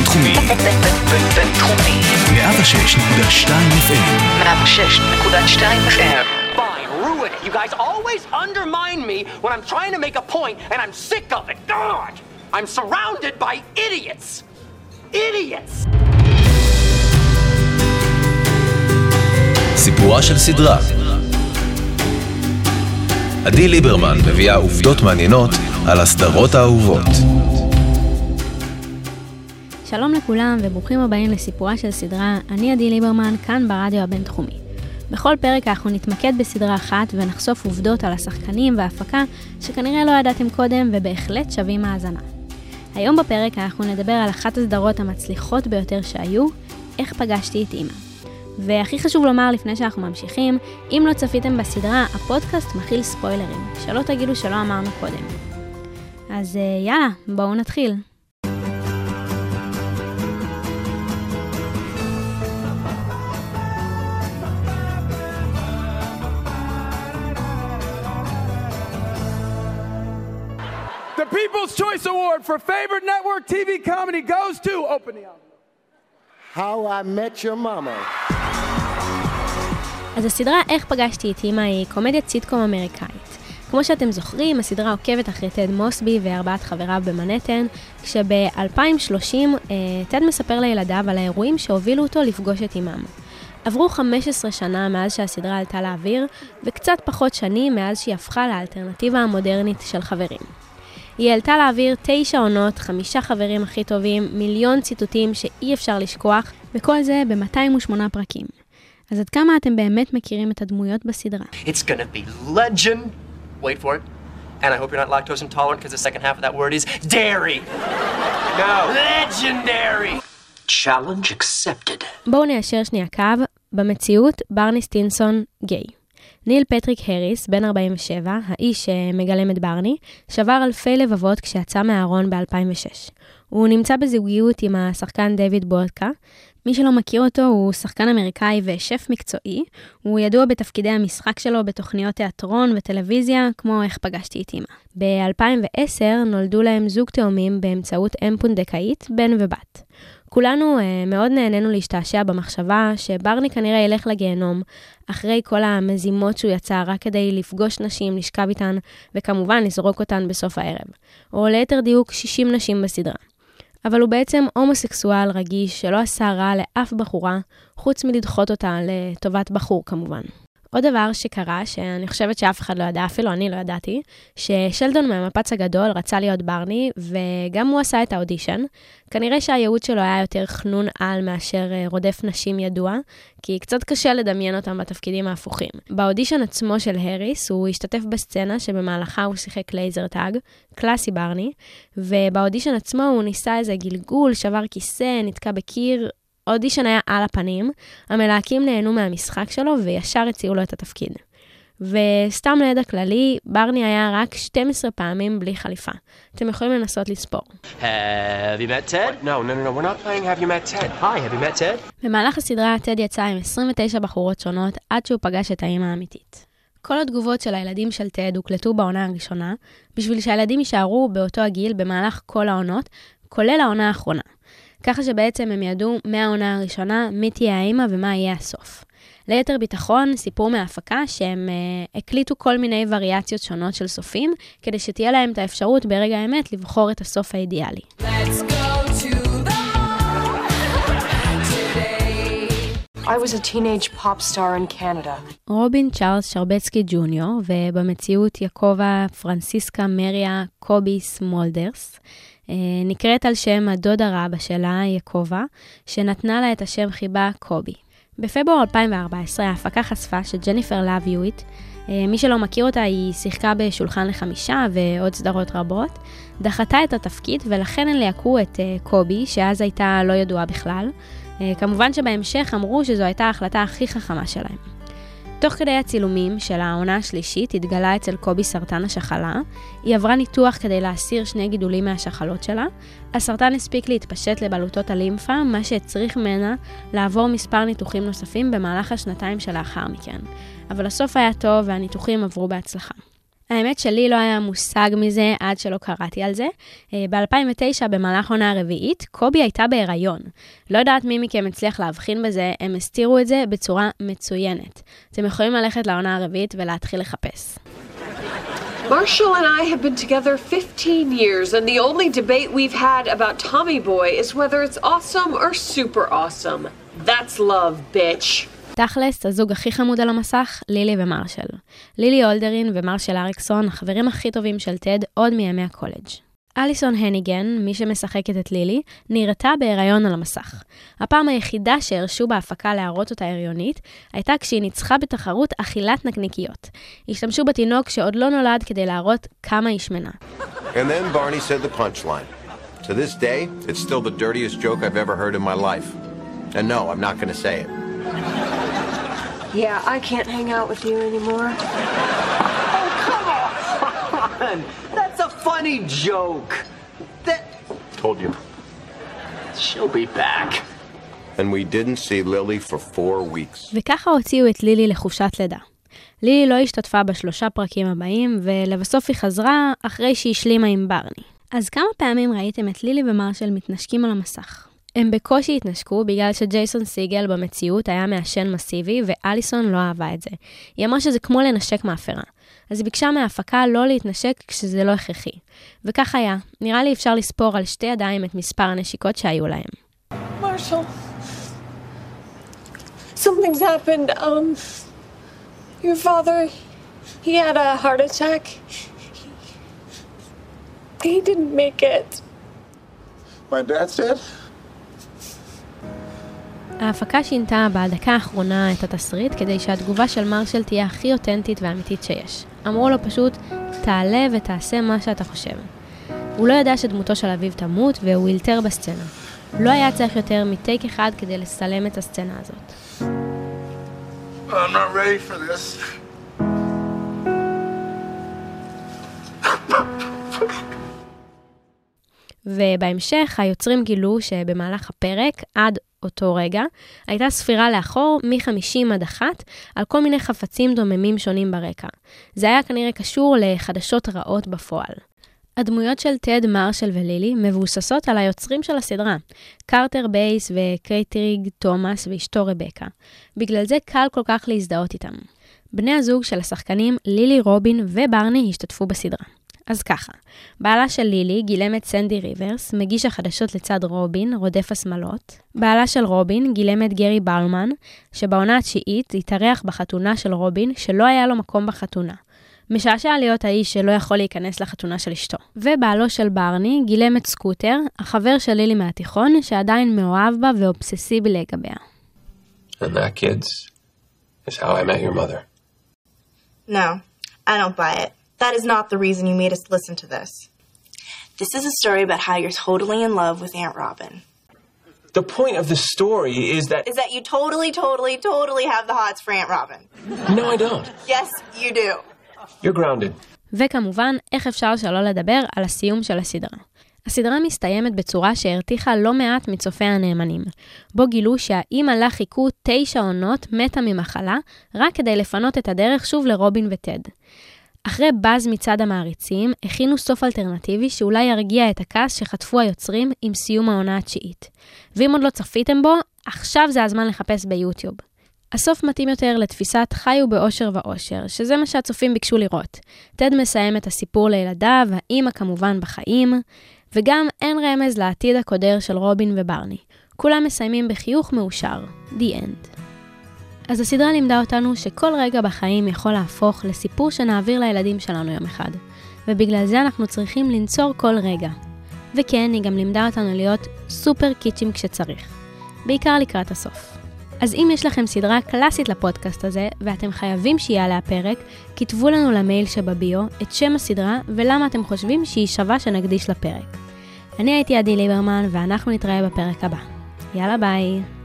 בינתחומי. בינתחומי. 106.2 FM. 106.2 FM. Ruin it. You guys always undermine me when I'm trying to make a point, and I'm sick of it. God! I'm surrounded by idiots! Idiots! סיפורה של סדרה. עדי ליברמן מביאה עובדות מעניינות על הסדרות האהובות. שלום לכולם וברוכים הבאים לסיפורה של סדרה, אני עדי ליברמן, כאן ברדיו הבינתחומי. בכל פרק אנחנו נתמקד בסדרה אחת ונחשוף עובדות על השחקנים וההפקה שכנראה לא ידעתם קודם ובהחלט שווים האזנה. היום בפרק אנחנו נדבר על אחת הסדרות המצליחות ביותר שהיו, איך פגשתי את אימא. והכי חשוב לומר לפני שאנחנו ממשיכים, אם לא צפיתם בסדרה, הפודקאסט מכיל ספוילרים, שלא תגידו שלא אמרנו קודם. אז אה, יאללה, בואו נתחיל. The People's Choice Award for favorite network TV comedy goes to Open the envelope. How I Met Your Mama. אז הסדרה איך פגשתי את אימא היא קומדיית סיטקום אמריקאית. כמו שאתם זוכרים, הסדרה עוקבת אחרי טד מוסבי וארבעת חבריו במנהטן, כשב-2030 אה, טד מספר לילדיו על האירועים שהובילו אותו לפגוש את אימם. עברו 15 שנה מאז שהסדרה עלתה לאוויר, וקצת פחות שנים מאז שהיא הפכה לאלטרנטיבה המודרנית של חברים. היא העלתה לאוויר תשע עונות, חמישה חברים הכי טובים, מיליון ציטוטים שאי אפשר לשכוח, וכל זה ב-208 פרקים. אז עד כמה אתם באמת מכירים את הדמויות בסדרה? It's gonna be legend. Wait for it. And I hope you're not lactose intolerant because the second half of that word is dairy. No. Legendary. Challenge accepted. בואו ניישר שנייה קו, במציאות ברני סטינסון גיי. ניל פטריק הריס, בן 47, האיש שמגלם את ברני, שבר אלפי לבבות כשיצא מהארון ב-2006. הוא נמצא בזוגיות עם השחקן דיוויד בודקה. מי שלא מכיר אותו הוא שחקן אמריקאי ושף מקצועי. הוא ידוע בתפקידי המשחק שלו בתוכניות תיאטרון וטלוויזיה, כמו איך פגשתי את אמא. ב-2010 נולדו להם זוג תאומים באמצעות אם פונדקאית, בן ובת. כולנו uh, מאוד נהנינו להשתעשע במחשבה שברני כנראה ילך לגיהנום, אחרי כל המזימות שהוא יצא רק כדי לפגוש נשים, לשכב איתן, וכמובן לזרוק אותן בסוף הערב. או ליתר דיוק 60 נשים בסדרה. אבל הוא בעצם הומוסקסואל רגיש שלא עשה רע לאף בחורה, חוץ מלדחות אותה לטובת בחור כמובן. עוד דבר שקרה, שאני חושבת שאף אחד לא ידע, אפילו אני לא ידעתי, ששלדון מהמפץ הגדול רצה להיות ברני, וגם הוא עשה את האודישן. כנראה שהייעוד שלו היה יותר חנון על מאשר אה, רודף נשים ידוע, כי קצת קשה לדמיין אותם בתפקידים ההפוכים. באודישן עצמו של הריס, הוא השתתף בסצנה שבמהלכה הוא שיחק laser tag, קלאסי ברני, ובאודישן עצמו הוא ניסה איזה גלגול, שבר כיסא, נתקע בקיר, האודישן היה על הפנים, המלהקים נהנו מהמשחק שלו וישר הציעו לו את התפקיד. וסתם לידע כללי, ברני היה רק 12 פעמים בלי חליפה. אתם יכולים לנסות לספור. Have you met Ted? No, no, no, no. We're not playing Have you met Ted. Hi, have you met Ted? במהלך הסדרה טד יצא עם 29 בחורות שונות עד שהוא פגש את האימא האמיתית. כל התגובות של הילדים של טד הוקלטו בעונה הראשונה, בשביל שהילדים יישארו באותו הגיל במהלך כל העונות, כולל העונה האחרונה. ככה שבעצם הם ידעו מהעונה הראשונה מי תהיה האימא ומה יהיה הסוף. ליתר ביטחון, סיפור מההפקה שהם uh, הקליטו כל מיני וריאציות שונות של סופים, כדי שתהיה להם את האפשרות ברגע האמת לבחור את הסוף האידיאלי. I was a teenage pop star in Canada. רובין צ'ארלס שרבצקי ג'וניור, ובמציאות יעקבה פרנסיסקה מריה קוביס מולדרס. אה, נקראת על שם הדודה רבא שלה, יעקבה, שנתנה לה את השם חיבה קובי. בפברואר 2014 ההפקה חשפה שג'ניפר לאב יואיט, אה, מי שלא מכיר אותה, היא שיחקה בשולחן לחמישה ועוד סדרות רבות, דחתה את התפקיד ולכן הם ליהקו את אה, קובי, שאז הייתה לא ידועה בכלל. כמובן שבהמשך אמרו שזו הייתה ההחלטה הכי חכמה שלהם. תוך כדי הצילומים של העונה השלישית התגלה אצל קובי סרטן השחלה. היא עברה ניתוח כדי להסיר שני גידולים מהשחלות שלה. הסרטן הספיק להתפשט לבלוטות הלימפה, מה שהצריך ממנה לעבור מספר ניתוחים נוספים במהלך השנתיים שלאחר מכן. אבל הסוף היה טוב והניתוחים עברו בהצלחה. האמת שלי לא היה מושג מזה עד שלא קראתי על זה. אה, ב-2009, במהלך עונה הרביעית, קובי הייתה בהיריון. לא יודעת מי מכם הצליח להבחין בזה, הם הסתירו את זה בצורה מצוינת. אתם יכולים ללכת לעונה הרביעית ולהתחיל לחפש. Marshall and I have been together 15 years, and the only debate we've had about Tommy Boy is whether it's awesome or super awesome. That's love, bitch. תכלס, הזוג הכי חמוד על המסך, לילי ומרשל. לילי אולדרין ומרשל אריקסון, החברים הכי טובים של טד עוד מימי הקולג'. אליסון הניגן, מי שמשחקת את לילי, נראתה בהיריון על המסך. הפעם היחידה שהרשו בהפקה להראות אותה הריונית, הייתה כשהיא ניצחה בתחרות אכילת נקניקיות. השתמשו בתינוק שעוד לא נולד כדי להראות כמה היא שמנה. To this day, it's still the dirtiest joke I've ever heard in my life. And no, I'm not going say it. Yeah, I can't hang out with you anymore. That's a funny joke. That. Told you. She'll be back. And we didn't see Lily for four weeks. וככה הוציאו את לילי לחופשת לידה. לילי לא השתתפה בשלושה פרקים הבאים, ולבסוף היא חזרה אחרי שהיא השלימה עם ברני. אז כמה פעמים ראיתם את לילי ומרשל מתנשקים על המסך? הם בקושי התנשקו בגלל שג'ייסון סיגל במציאות היה מעשן מסיבי ואליסון לא אהבה את זה. היא אמרה שזה כמו לנשק מאפרה. אז היא ביקשה מההפקה לא להתנשק כשזה לא הכרחי. וכך היה, נראה לי אפשר לספור על שתי ידיים את מספר הנשיקות שהיו להם. Marshall, something's happened. Um, your father, he had a heart attack. He didn't make it. My dad said? ההפקה שינתה בדקה האחרונה את התסריט כדי שהתגובה של מרשל תהיה הכי אותנטית ואמיתית שיש. אמרו לו פשוט, תעלה ותעשה מה שאתה חושב. הוא לא ידע שדמותו של אביו תמות והוא אילתר בסצנה. לא היה צריך יותר מטייק אחד כדי לצלם את הסצנה הזאת. I'm not ready for this. ובהמשך היוצרים גילו שבמהלך הפרק, עד אותו רגע, הייתה ספירה לאחור מ-50 עד 1 על כל מיני חפצים דוממים שונים ברקע. זה היה כנראה קשור לחדשות רעות בפועל. הדמויות של טד, מרשל ולילי מבוססות על היוצרים של הסדרה, קרטר בייס וקרייג תומאס ואשתו רבקה. בגלל זה קל כל כך להזדהות איתם. בני הזוג של השחקנים לילי רובין וברני השתתפו בסדרה. אז ככה, בעלה של לילי גילם את סנדי ריברס, מגיש החדשות לצד רובין, רודף השמלות. בעלה של רובין גילם את גרי ברמן, שבעונה התשיעית התארח בחתונה של רובין, שלא היה לו מקום בחתונה. משעשע להיות האיש שלא יכול להיכנס לחתונה של אשתו. ובעלו של ברני גילם את סקוטר, החבר של לילי מהתיכון, שעדיין מאוהב בה ואובססיבי לגביה. And that, kids, is how I met your mother. No, I don't buy it. That is not the reason you made us listen to this. This is a story about how you're totally in love with Aunt Robin. The point of the story is that. Is that you totally, totally, totally have the hots for Aunt Robin. No, I don't. Yes, you do. You're grounded. וכמובן, איך אפשר שלא לדבר על הסיום של הסדרה. הסדרה מסתיימת בצורה שהרתיחה לא מעט מצופי הנאמנים, בו גילו שהאימא לה חיכו תשע עונות מתה ממחלה, רק כדי לפנות את הדרך שוב לרובין וטד. אחרי באז מצד המעריצים, הכינו סוף אלטרנטיבי שאולי ירגיע את הכעס שחטפו היוצרים עם סיום העונה התשיעית. ואם עוד לא צפיתם בו, עכשיו זה הזמן לחפש ביוטיוב. הסוף מתאים יותר לתפיסת חיו באושר ואושר, שזה מה שהצופים ביקשו לראות. טד מסיים את הסיפור לילדיו, האימא כמובן בחיים, וגם אין רמז לעתיד הקודר של רובין וברני. כולם מסיימים בחיוך מאושר. The end. אז הסדרה לימדה אותנו שכל רגע בחיים יכול להפוך לסיפור שנעביר לילדים שלנו יום אחד, ובגלל זה אנחנו צריכים לנצור כל רגע. וכן, היא גם לימדה אותנו להיות סופר קיצ'ים כשצריך, בעיקר לקראת הסוף. אז אם יש לכם סדרה קלאסית לפודקאסט הזה, ואתם חייבים שיעלה הפרק, כתבו לנו למייל שבביו את שם הסדרה ולמה אתם חושבים שהיא שווה שנקדיש לפרק. אני הייתי עדי ליברמן, ואנחנו נתראה בפרק הבא. יאללה ביי.